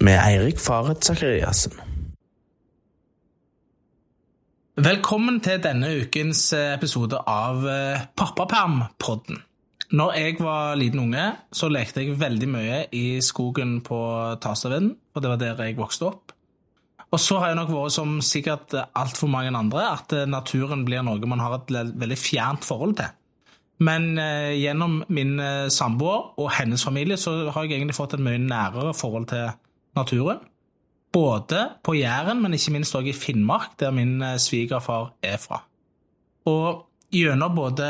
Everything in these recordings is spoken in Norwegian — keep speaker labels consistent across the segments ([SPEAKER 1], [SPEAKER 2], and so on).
[SPEAKER 1] Med Eirik Faret Sakariassen. Velkommen til denne ukens episode av eh, Pappaperm-podden. Når jeg var liten unge, så lekte jeg veldig mye i skogen på Tastaveden, og det var der jeg vokste opp. Og så har jeg nok vært som sikkert altfor mange andre, at eh, naturen blir noe man har et veldig fjernt forhold til. Men eh, gjennom min eh, samboer og hennes familie så har jeg egentlig fått et mye nærere forhold til naturen. Både på Jæren, men ikke minst også i Finnmark, der min eh, svigerfar er fra. Og gjennom både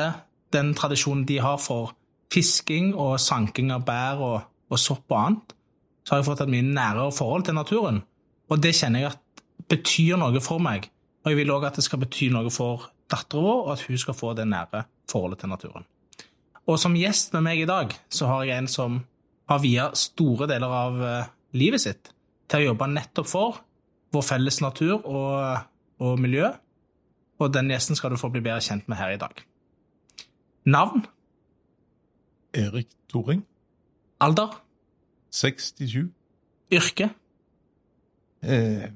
[SPEAKER 1] den tradisjonen de har for fisking og sanking av bær og, og sopp og annet, så har jeg fått et mye nærere forhold til naturen. Og det kjenner jeg at betyr noe for meg. Og jeg vil òg at det skal bety noe for dattera vår, og at hun skal få det nære forholdet til naturen. Og som gjest med meg i dag, så har jeg en som har via store deler av eh, livet sitt til å jobbe nettopp for vår felles natur og, og miljø. Og den gjesten skal du få bli bedre kjent med her i dag. Navn,
[SPEAKER 2] Erik Thoring.
[SPEAKER 1] alder,
[SPEAKER 2] 67.
[SPEAKER 1] yrke,
[SPEAKER 2] Eh,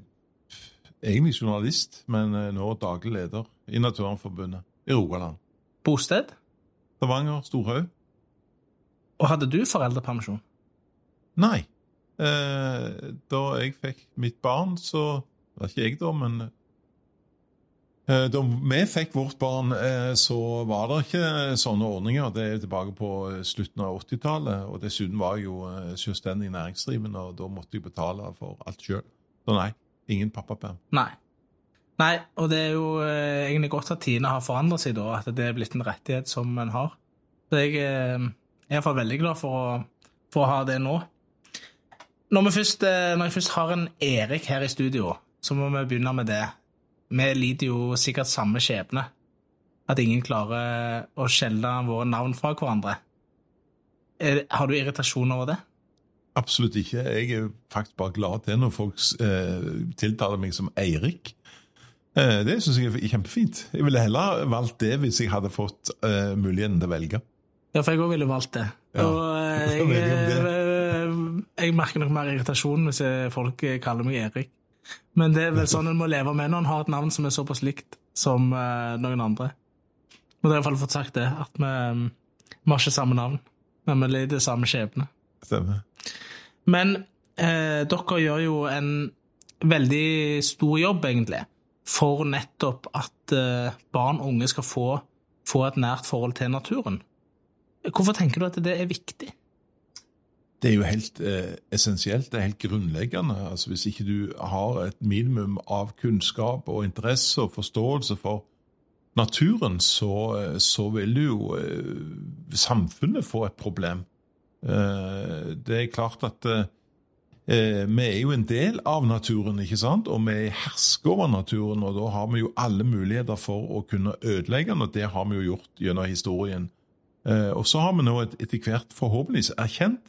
[SPEAKER 2] egentlig journalist, men eh, nå daglig leder i Naturvernforbundet i Rogaland.
[SPEAKER 1] bosted,
[SPEAKER 2] Stavanger, Storhaug?
[SPEAKER 1] og hadde du foreldrepermisjon?
[SPEAKER 2] Nei. Eh, da jeg fikk mitt barn, så var ikke jeg, da, men Da vi fikk vårt barn, eh, så var det ikke sånne ordninger. Det er tilbake på eh, slutten av 80-tallet. Og dessuten var jeg jo eh, selvstendig næringsdrivende, og da måtte jeg betale for alt sjøl. Så nei, ingen pappaperm.
[SPEAKER 1] Nei. Nei, og det er jo eh, egentlig godt at tidene har forandret seg da, at det er blitt en rettighet som en har. Så jeg eh, er i hvert fall veldig glad for å, for å ha det nå. Når, først, eh, når jeg først har en Erik her i studio, så må vi begynne med det. Vi lider jo sikkert samme skjebne. At ingen klarer å skjelne våre navn fra hverandre. Er, har du irritasjon over det?
[SPEAKER 2] Absolutt ikke. Jeg er faktisk bare glad til når folk eh, tiltaler meg som Eirik. Eh, det syns jeg er kjempefint. Jeg ville heller valgt det hvis jeg hadde fått eh, muligheten til å velge.
[SPEAKER 1] Ja, for jeg òg ville valgt det.
[SPEAKER 2] Ja.
[SPEAKER 1] Og eh,
[SPEAKER 2] Jeg
[SPEAKER 1] jeg, eh, jeg merker nok mer irritasjon hvis folk eh, kaller meg Erik. Men det er vel sånn en må leve med når en har et navn som er såpass likt som uh, noen andre. Men det er i hvert fall fått sagt det, at vi, vi har ikke samme navn, men vi lider samme skjebne.
[SPEAKER 2] Stemmer.
[SPEAKER 1] Men uh, dere gjør jo en veldig stor jobb, egentlig, for nettopp at uh, barn og unge skal få, få et nært forhold til naturen. Hvorfor tenker du at det er viktig?
[SPEAKER 2] Det er jo helt eh, essensielt, det er helt grunnleggende. Altså Hvis ikke du har et minimum av kunnskap og interesse og forståelse for naturen, så, eh, så vil jo eh, samfunnet få et problem. Eh, det er klart at eh, eh, vi er jo en del av naturen, ikke sant? og vi hersker over naturen. og Da har vi jo alle muligheter for å kunne ødelegge den, og det har vi jo gjort gjennom historien. Og så har vi nå et- etter hvert forhåpentligvis erkjent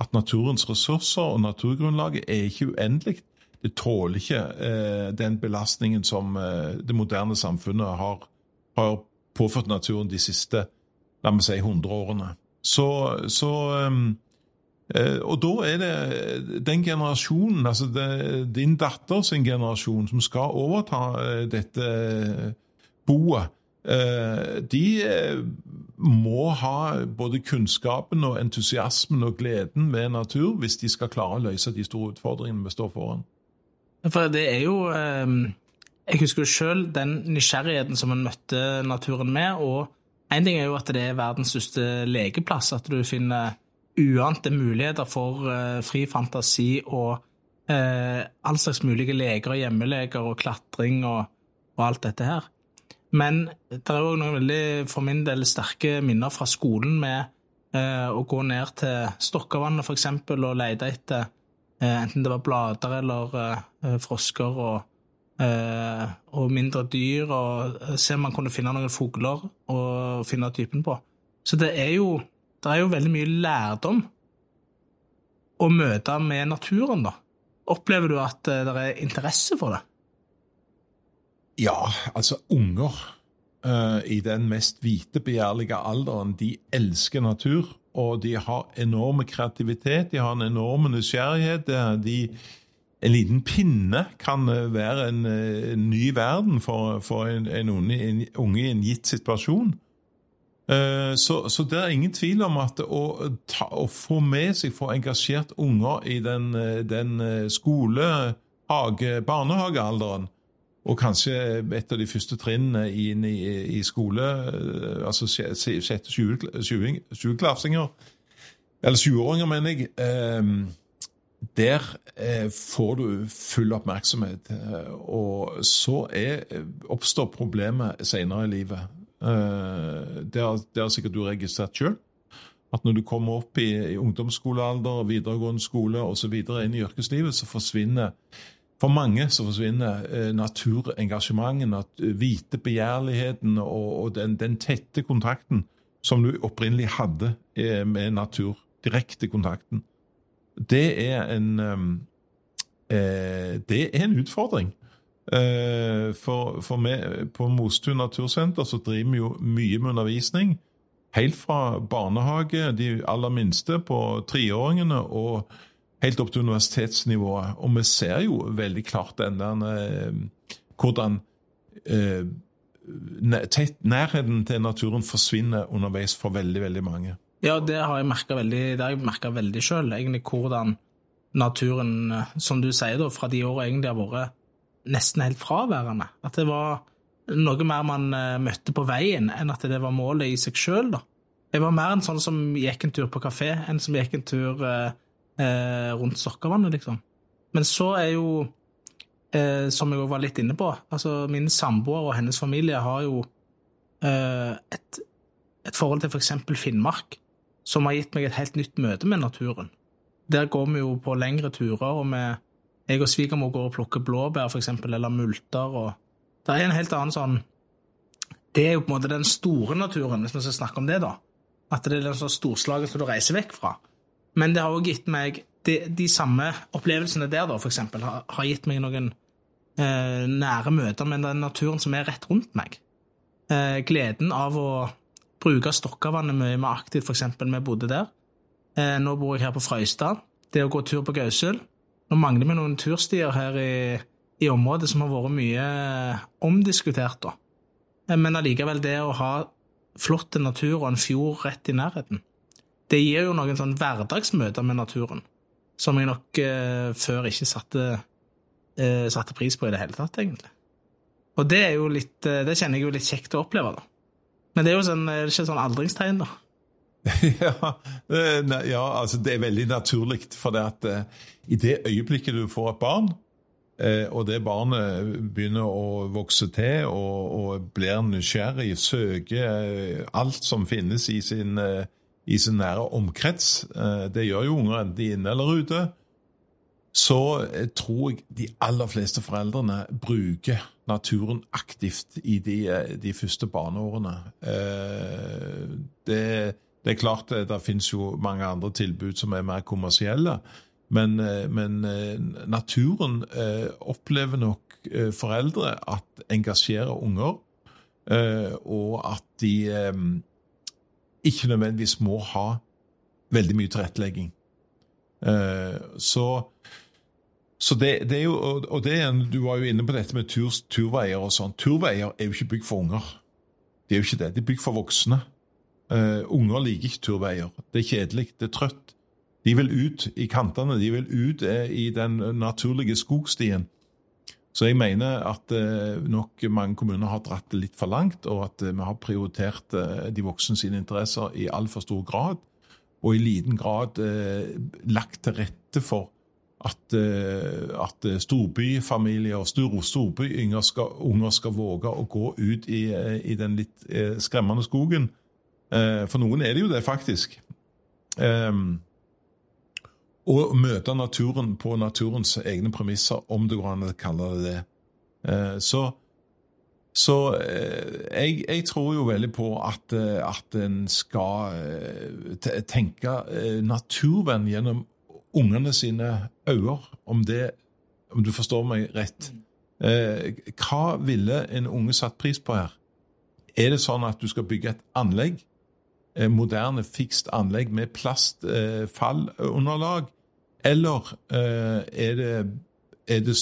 [SPEAKER 2] at naturens ressurser og naturgrunnlaget er ikke uendelig. Det tåler ikke eh, den belastningen som eh, det moderne samfunnet har, har påført naturen de siste la meg si, 100 årene. Så, så ehm, eh, Og da er det den generasjonen, altså det, din datter sin generasjon, som skal overta eh, dette boet. Eh, de eh, må ha både kunnskapen og entusiasmen og gleden ved natur hvis de skal klare å løse de store utfordringene vi står foran.
[SPEAKER 1] For det er jo eh, Jeg husker jo sjøl den nysgjerrigheten som en møtte naturen med. Og én ting er jo at det er verdens største lekeplass, at du finner uante muligheter for fri fantasi og all slags mulige leker og hjemmeleker og klatring og, og alt dette her. Men det er òg noen veldig, for min del, sterke minner fra skolen med eh, å gå ned til Stokkavannet f.eks. og lete etter eh, enten det var blader eller eh, frosker og, eh, og mindre dyr, og eh, se om man kunne finne noen fugler og finne typen på. Så det er jo, det er jo veldig mye lærdom å møte med naturen, da. Opplever du at det er interesse for det?
[SPEAKER 2] Ja, altså unger uh, i den mest vitebegjærlige alderen, de elsker natur. Og de har enorme kreativitet, de har en enorm nysgjerrighet. De, en liten pinne kan være en, en ny verden for, for en, en, unge, en, unge, i en gitt situasjon. Så, så, det er ingen tvil om at å, ta, å få med seg, få engasjert unger i den, den skole-, hage-, barnehagealderen, og kanskje et av de første trinnene inn i, i, skole, eh, altså sjette sjueklassinger, eller sjuåringer, mener jeg, ehm, der eh, får du full oppmerksomhet. Eh, og så er, oppstår problemet senere i livet. Det har, det har sikkert du registrert sjøl. At når du kommer opp i, i ungdomsskolealder, videregående skole osv. inn i yrkeslivet, så forsvinner for mange så forsvinner eh, naturengasjementet, nat vitebegjærligheten og, og den, den, tette kontakten som du opprinnelig hadde eh, med natur. Direkte kontakten. Det er en eh, Det er en utfordring. Eh, for, for vi på Mostun natursenter så driver vi jo mye med undervisning. Helt fra barnehage, de aller minste på treåringene, og helt opp til universitetsnivået. Og vi ser jo veldig klart den der eh, hvordan eh, nærheten til naturen forsvinner underveis for veldig, veldig mange.
[SPEAKER 1] Ja, det har jeg merka veldig, veldig sjøl. Egentlig hvordan naturen, eh, som du sier, da, fra de åra egentlig har vært nesten helt fraværende. At det var noe mer man møtte på veien, enn at det var målet i seg sjøl. Jeg var mer en sånn som gikk en tur på kafé, enn som gikk en tur eh, rundt sokkevannet, liksom. Men så er jo, eh, som jeg òg var litt inne på, altså min samboer og hennes familie har jo eh, et, et, forhold til f.eks. For Finnmark som har gitt meg et helt nytt møte med naturen. Der går vi jo på lengre turer, og vi, jeg og svigermor går og plukker blåbær, f.eks., eller multer, og det er en helt annen sånn Det er jo på en måte den store naturen, hvis vi skal snakke om det, da. At det er den sånn storslaget som du reiser vekk fra. Men det har òg gitt meg de, de, samme opplevelsene der, da, for eksempel, har, har gitt meg noen eh, nære møter med den naturen som er rett rundt meg. Eh, gleden av å bruke Stokkavannet mye mer aktivt, f.eks. vi bodde der. Eh, nå bor jeg her på Frøystad. Det å gå tur på Gausel. Nå mangler vi noen turstier her i, i området som har vært mye eh, omdiskutert, da. Eh, men allikevel, det å ha flott natur og en fjord rett i nærheten det gir jo noen sånn hverdagsmøter med naturen som jeg nok eh, før ikke satte, eh, satte, pris på i det hele tatt, egentlig. Og det er jo litt eh, Det kjenner jeg jo litt kjekt å oppleve, da. Men det er jo sånn, er ikke sånn aldringstegn, da?
[SPEAKER 2] ja, ja, altså det er veldig naturlig. For det at eh, i det øyeblikket du får et barn, uh, og det barnet begynner å vokse til og, og blir nysgjerrig, søker uh, alt som finnes i sin i sin nære omkrets, eh, det gjør jo unger enten de er inne eller ute, så eh, tror jeg de aller fleste foreldrene bruker naturen aktivt i de, eh, de første barneårene. Det, det, er klart det finnes jo mange andre tilbud som er mer kommersielle, men, men naturen opplever nok foreldre at engasjerer unger, og at de ikke nødvendigvis må ha veldig mye tilrettelegging. Uh, så, så det, det, er jo, og det, Du var jo inne på dette med tur, turveier og sånn. Turveier er jo ikke bygd for unger. De er jo ikke det. De er bygd for voksne. Uh, unger liker ikke turveier. Det er kjedelig, det er trøtt. De vil ut i kantene, de vil ut uh, i den naturlige skogstien. Så jeg mener at eh, nok mange kommuner har dratt det litt for langt, og at eh, vi har prioritert eh, de voksne sine interesser i altfor stor grad, og i liten grad lagt til rette for at, at storbyfamilier og storbyunger skal, unger skal våge å gå ut i, i, den litt skremmende skogen. For noen er det jo det, faktisk. Um, og møte naturen på naturens egne premisser, om det går an å kalle det det. Eh, så, så eh, jeg, jeg, tror jo veldig på at, eh, at en skal tenke naturvenn gjennom ungene sine øyne. Om det om du forstår meg rett. Eh, hva ville en unge satt pris på her? Er det sånn at du skal bygge et anlegg, moderne, fikst anlegg med plastfallunderlag, eller er det, er det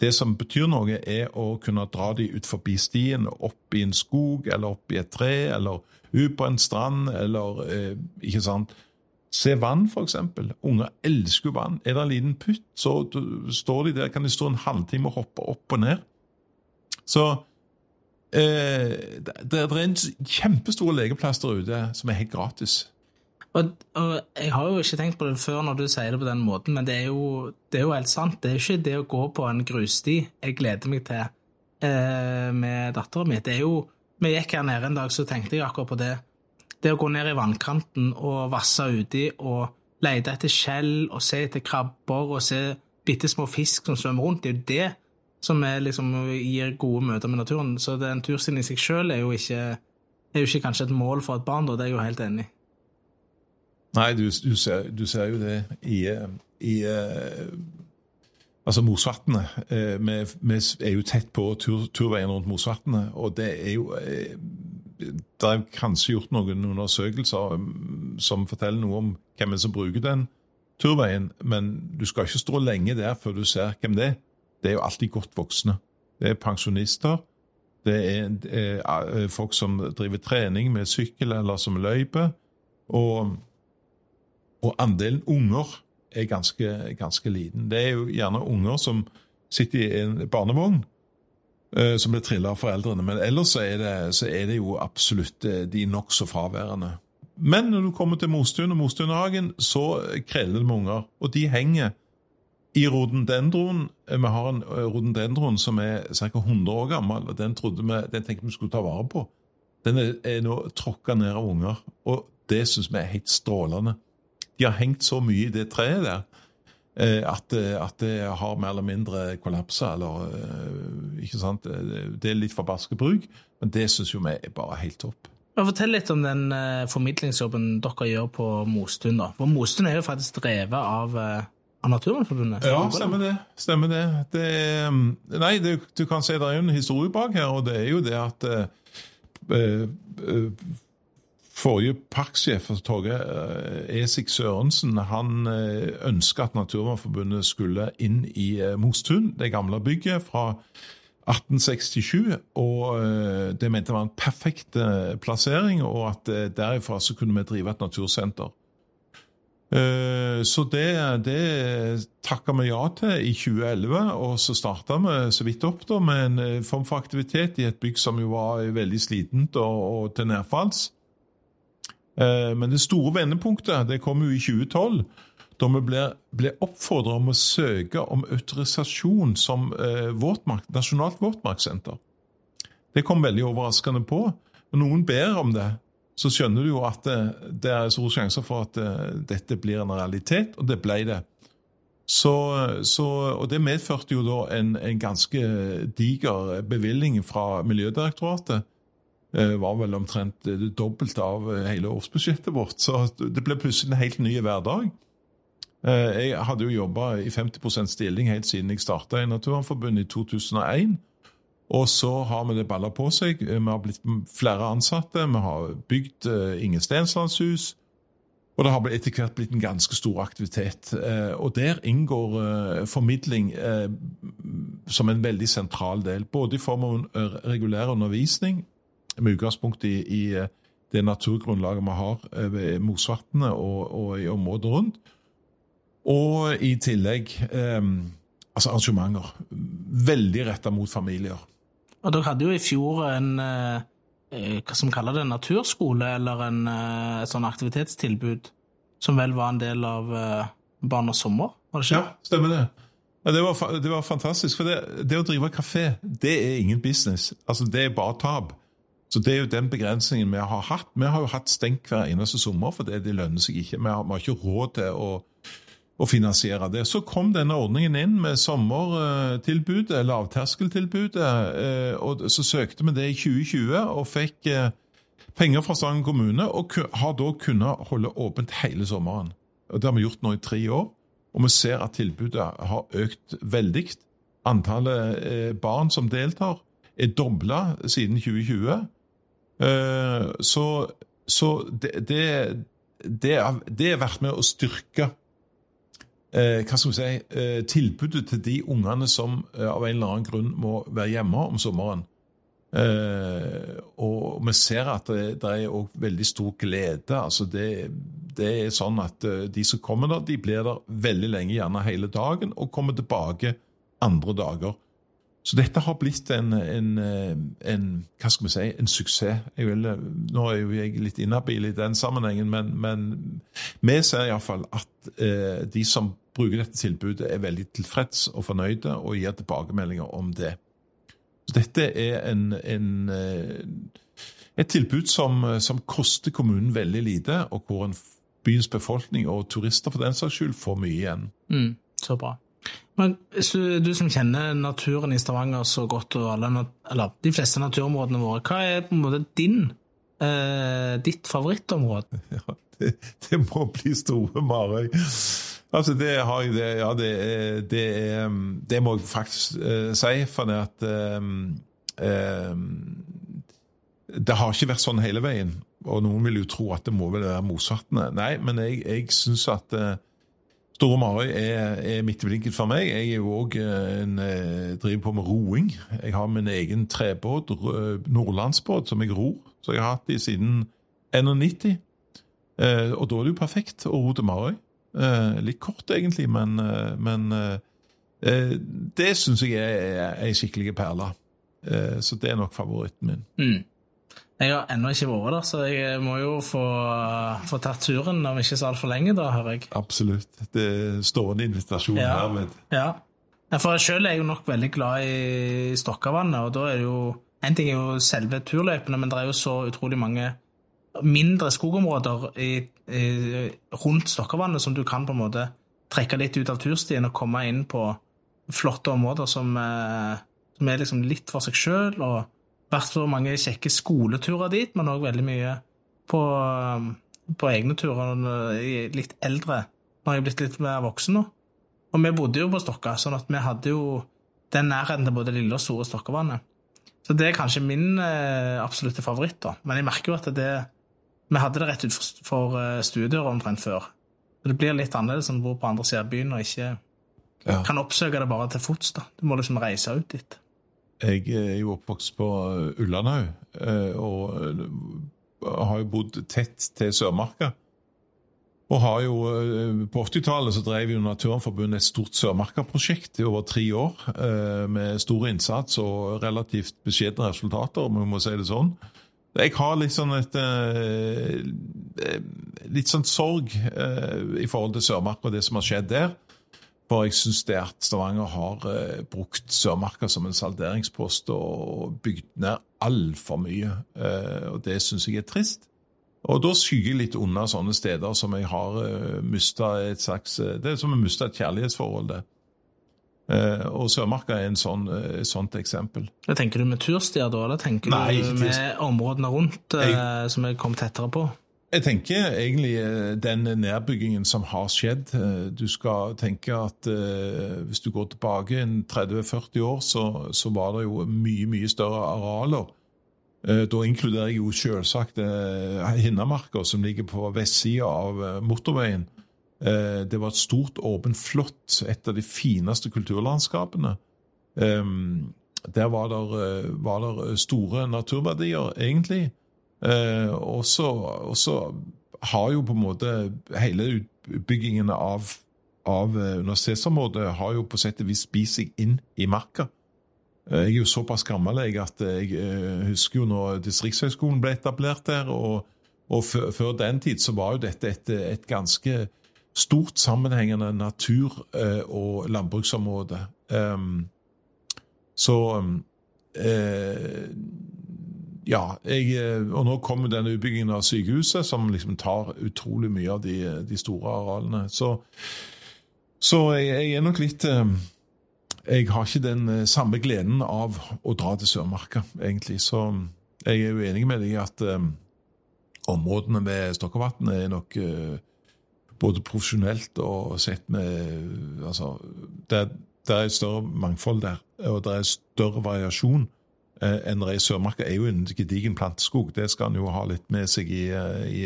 [SPEAKER 2] det som betyr noe, er å kunne dra de ut forbi stien, opp i en skog, eller opp i et tre, eller ut på en strand, eller Ikke sant? Se vann, f.eks. Unger elsker vann. Er det en liten putt, så står de der, kan de stå en halvtime og hoppe opp og ned. Så eh, det, det, er en kjempestor legeplass der ute som er helt gratis.
[SPEAKER 1] Og, og, Jeg har jo ikke tenkt på det før når du sier det på den måten, men det er jo, det er jo helt sant. Det er ikke det å gå på en grussti jeg gleder meg til eh, med dattera mi. Det er jo Vi gikk her nede en dag, så tenkte jeg akkurat på det det å gå ned i vannkanten og vasse uti og lete etter skjell og se etter krabber og se bitte små fisk som svømmer rundt, det er jo det som liksom, gir gode møter med naturen. Så den turstien i seg sjøl er, er, jo ikke kanskje et mål for et barn, da. Det er jeg jo helt enig i.
[SPEAKER 2] Nei, du, du, ser, du, ser, jo det i, i uh, Altså Mosvatnet. Vi, vi, er jo tett på tur, turveien rundt Mosvatnet, og det er jo uh, det er kanskje gjort noen undersøkelser um, som forteller noe om hvem som bruker den turveien, men du skal ikke stå lenge der før du ser hvem det er. Det er jo alltid godt voksne. Det er pensjonister. Det er, folk som driver trening med sykkel eller som løyper. Og, og andelen unger er ganske, ganske liten. Det er jo gjerne unger som sitter i en barnevogn Eh, som blir trilla av foreldrene. Men ellers så er, det, så er det jo absolutt eh, de nokså fraværende. Men når du kommer til Mostun og Mostunhagen, så kreller det med unger. Og de henger i rodendendron. Eh, vi har en rodendendron som er ca. 100 år gammel. og Den, vi, den tenkte vi skulle ta vare på. Den er, er nå tråkka ned av unger, og det syns vi er helt strålende. De har hengt så mye i det treet der Eh, at, eh, at, det har mer eller mindre kollapsa, eh, Ikke sant? Det er litt for baskebruk, men det syns vi er bare helt topp.
[SPEAKER 1] Fortell litt om den formidlingsjobben dere gjør på Mostun. Mostun er jo faktisk drevet av, av Naturvernforbundet?
[SPEAKER 2] Ja, stemmer det. Stemmer det. det mm, nei, det, du kan si det er en historie bak her, og det er jo det at uh, uh, Forrige parksjef for Torgeir eh, Esik Sørensen han eh, ønska at Naturvernforbundet skulle inn i eh, Mostun, det gamle bygget fra 1867. og Det mente var en perfekt plassering, og at derifra så kunne vi drive et natursenter. Så det, det takka vi ja til i 2011, og så starta vi så vidt opp da med en form for aktivitet i et bygg som jo var veldig slitent og, og til nedfalls. Eh, men det store vendepunktet det kom jo i 2012, da vi ble, ble oppfordra om å søke om autorisasjon som eh, våtmark, nasjonalt våtmarkssenter. Det kom veldig overraskende på. Noen ber om det, så skjønner du jo at det, det er store sjanser for at det, eh, dette blir en realitet, og det ble det. Så, så, og Det medførte jo da en, en ganske diger bevilgning fra Miljødirektoratet Det var vel omtrent det dobbelte av eh, hele årsbudsjettet vårt. Så det ble plutselig en helt ny hverdag. Eh, jeg hadde jo jobba i 50% stilling helt siden jeg starta i Naturvernforbundet i 2001. Og så har vi det balla på seg. Vi har blitt flere ansatte. Vi har bygd Inge Stenslandshus. Og det har etter hvert blitt en ganske stor aktivitet. Og der inngår formidling som en veldig sentral del. Både i form av regulær undervisning, med utgangspunkt i, eh, det naturgrunnlaget vi har eh, ved Mosvatnet og, og, i området rundt. Og i tillegg eh, altså arrangementer. Veldig retta mot familier.
[SPEAKER 1] Og Dere hadde jo i fjor en eh, hva som kaller det, naturskole, eller en, sånn aktivitetstilbud, som vel var en del av Barn og sommer? var det ikke?
[SPEAKER 2] Ja, stemmer det. Det, var, det var fantastisk. For det, det, å drive kafé, det er ingen business. Altså, Det er bare tap. Så Det er jo den begrensningen vi har hatt. Vi har jo hatt stengt hver eneste sommer fordi det lønner seg ikke. Vi har, vi har ikke råd til å, å, finansiere det. Så kom denne ordningen inn med sommertilbudet, lavterskeltilbudet. Eh, og Så søkte vi det i 2020 og fikk eh, penger fra Stangen kommune, og har da kunnet holde åpent hele sommeren. Og Det har vi gjort nå i tre år, og vi ser at tilbudet har økt veldig. antallet eh, barn som deltar, er dobla siden 2020. Eh, så, så det, det, det, det er vært med å styrke eh, hva skal vi si, eh, tilbudet til de ungene som eh, av en eller annen grunn må være hjemme om sommeren. Eh, og vi ser at det, det er også veldig stor glede. altså det, det er sånn at eh, De som kommer der, de blir der veldig lenge, gjerne hele dagen, og kommer tilbake andre dager. Så dette har blitt en, en, eh, en hva skal vi si, en suksess. Vil, nå er jo jeg litt inhabil i den sammenhengen, men, men vi ser iallfall at eh, de som bruker dette tilbudet, er veldig tilfreds og fornøyde og gir tilbakemeldinger om det. Så dette er en, en, eh, et tilbud som, som, koster kommunen veldig lite, og hvor en byens befolkning og turister for den saks skyld får mye igjen.
[SPEAKER 1] Mm, så bra. Men du, du, som kjenner naturen i Stavanger så godt, og alle, eller de fleste naturområdene våre, hva er på en måte din, eh, ditt favorittområde?
[SPEAKER 2] Ja, det, det, må bli Store Marøy. Altså, det har jeg det, Ja, det, det, det må jeg faktisk uh, si, for det at um, um, Det har ikke vært sånn hele veien. Og noen vil jo tro at det må vel være motsattene. Nei, men jeg, jeg syns at uh, Store Marøy er, er midt i blinken for meg. Jeg er jo òg en driver på med roing. Jeg har min egen trebåt, nordlandsbåt, som jeg ror. Så jeg har hatt de siden 91. Eh, og da er det jo perfekt å ro til Marøy. Eh, litt kort, egentlig, men, eh, det syns jeg er ei skikkelig perle. så det er nok favoritten min.
[SPEAKER 1] Mm. Jeg har ennå ikke vært der, så jeg må jo få, få tatt turen om ikke så altfor lenge, da, hører jeg.
[SPEAKER 2] Absolutt. Det står en invitasjon
[SPEAKER 1] ja.
[SPEAKER 2] hermed.
[SPEAKER 1] Ja. For selv er jeg jo nok veldig glad i Stokkavannet, og da er det jo En ting er jo selve turløypene, men det er jo så utrolig mange mindre skogområder i, i, rundt Stokkavannet som du kan på en måte trekke litt ut av turstien og komme inn på flotte områder som, eh, som er liksom litt for seg sjøl. Og vært så mange kjekke skoleturer dit, men òg veldig mye på, på, egne turer litt eldre. Nå har jeg blitt litt mer voksen nå. Og vi bodde jo på Stokka, sånn at vi hadde jo den nærheten til både lille og store Stokkevannet. Så det er kanskje min eh, absolutte favoritt, da. Men jeg merker jo at det vi hadde det rett utenfor for studier omtrent før. Det blir litt annerledes når du bor på andre siden av byen og ikke ja. kan oppsøke det bare til fots. da. Du må liksom reise ut dit.
[SPEAKER 2] Jeg er jo oppvokst på eh, Ullandhaug, eh, og har jo bodd tett til Sørmarka. Og har jo, På 80-tallet så drev jo Naturvernforbundet et stort Sørmarka-prosjekt i over tre år, med stor innsats og relativt beskjedne resultater, om vi må si det sånn. Jeg har litt sånn et Litt sånn sorg i forhold til Sørmarka og det som har skjedd der. For jeg syns det at Stavanger har uh, brukt Sørmarka som en salderingspost og bygd ned altfor mye. og det syns jeg er trist. Og da skygger jeg litt unna sånne steder som jeg har uh, mista et slags Det er som å miste et kjærlighetsforhold. det. Uh, og Sørmarka er en sånn, uh, sånt eksempel.
[SPEAKER 1] Det tenker du med turstier da, eller tenker Nei, du med områdene rundt jeg, som er kommet tettere på?
[SPEAKER 2] Jeg tenker egentlig den nedbyggingen som har skjedd. Du skal tenke at hvis du går tilbake 30-40 år, så, så, var det jo mye, mye større arealer. Da inkluderer jeg jo selvsagt Hinnamarka, som ligger på vestsida av motorveien. Eh, det var et stort, åpent flott, et av de fineste kulturlandskapene. Der eh, var det store naturverdier, egentlig. Eh, og så har jo på en måte hele utbyggingen av, av universitetsområdet har jo på sett og vis spist seg inn i marka. Jeg er jo såpass gammel jeg, at jeg husker jo når Distriktshøgskolen ble etablert der. og, og før, den tid så var jo dette et, et ganske stort sammenhengende natur- eh, og landbruksområde. Så eh, Ja, jeg, eh, og nå kommer denne utbyggingen av sykehuset, som liksom tar utrolig mye av de, de store arealene. Så, så jeg, jeg, er nok litt Jeg har ikke den samme gleden av å dra til Sørmarka, egentlig. Så jeg er uenig med deg i at um, områdene ved Stokkavatn er nok uh, både profesjonelt og sett med Altså, det, det er større mangfold der, og det er større variasjon eh, er i Sørmarka. er jo en gedigen planteskog. Det skal en jo ha litt med seg i, eh, i,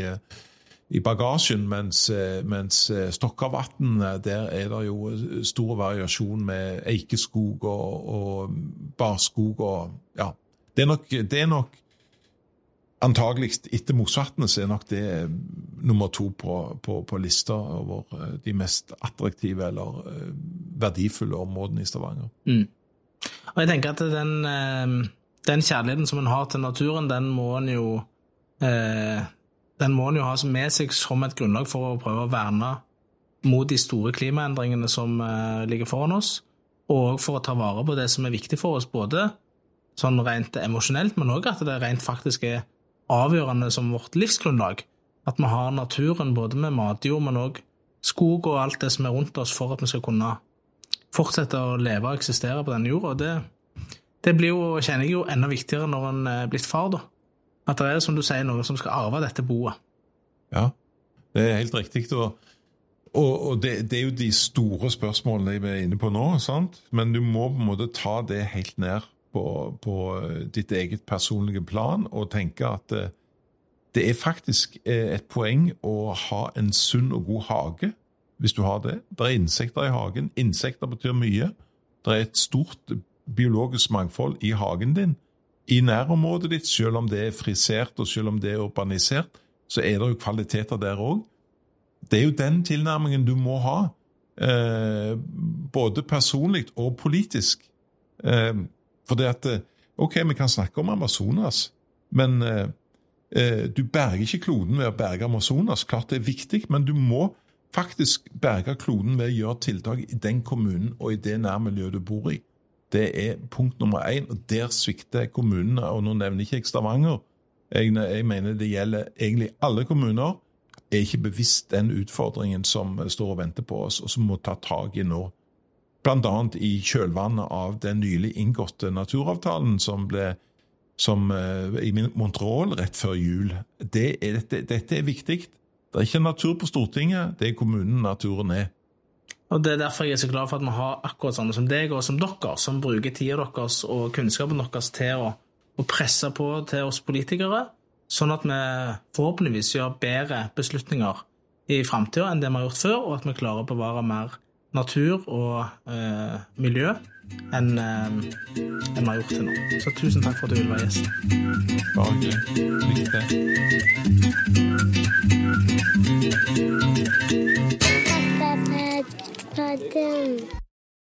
[SPEAKER 2] i bagasjen. Mens, eh, mens Stokkavatn, der er det jo stor variasjon med eikeskog og, og barskog og Ja. Det er nok, det er nok Antagelig etter Mosvatnet er nok det eh, nummer to på, på, på lista over eh, de mest attraktive eller eh, verdifulle områdene i Stavanger.
[SPEAKER 1] Mm. Og jeg tenker at den, den, kjærligheten som en har til naturen, den må en jo den må en jo ha med seg som et grunnlag for å prøve å verne mot de store klimaendringene som ligger foran oss, og for å ta vare på det som er viktig for oss, både sånn rent emosjonelt, men òg at det rent faktisk er avgjørende som vårt livsgrunnlag. At vi har naturen både med matjord, men òg skog og alt det som er rundt oss, for at vi skal kunne fortsette å leve og eksistere på denne jorda. Det, det blir jo, kjenner jeg jo enda viktigere når en er blitt far, da. At det er, som du sier, noen som skal arve dette boet.
[SPEAKER 2] Ja, det er helt riktig. Og, og, og det, det, er jo de store spørsmålene jeg er inne på nå, sant? men du må på en måte ta det helt ned på, på eh, ditt eget personlige plan og tenke at det, det er faktisk eh, et poeng å ha en sunn og god hage, hvis du har det. Det er insekter i hagen. Insekter betyr mye. Det er et stort biologisk mangfold i hagen din. I nærområdet ditt, selv om det er frisert og selv om det er urbanisert, så er det jo kvaliteter der òg. Det er jo den tilnærmingen du må ha, eh, både personlig og politisk. Eh, for det at eh, Ok, vi kan snakke om Amazonas, men eh, eh, du berger ikke kloden ved å berge Amazonas. Klart det er viktig, men du må faktisk berge kloden ved å gjøre tiltak i den kommunen og i det nærmiljøet du bor i. Det er punkt nummer én, og der svikter kommunene. Og nå nevner ikke jeg Stavanger. Jeg, jeg mener det gjelder egentlig alle kommuner. Er ikke bevisst den utfordringen som står og venter på oss, og som må ta tak i nå bl.a. i kjølvannet av den nylig inngåtte naturavtalen som ble som, uh, i Montreal rett før jul. Det er, dette, dette, er viktig. Det er ikke natur på Stortinget, det er kommunen naturen er.
[SPEAKER 1] Og Det er derfor jeg er så glad for at vi har akkurat sånne som deg og som dere, som bruker tida deres og kunnskapen deres til å, å presse på til oss politikere, sånn at vi forhåpentligvis gjør bedre beslutninger i framtida enn det vi har gjort før, og at vi klarer å bevare mer natur og eh, miljø enn eh, en vi har gjort til nå. Så tusen takk for at du ville være gjest.
[SPEAKER 2] Bare Lykke til. Padang.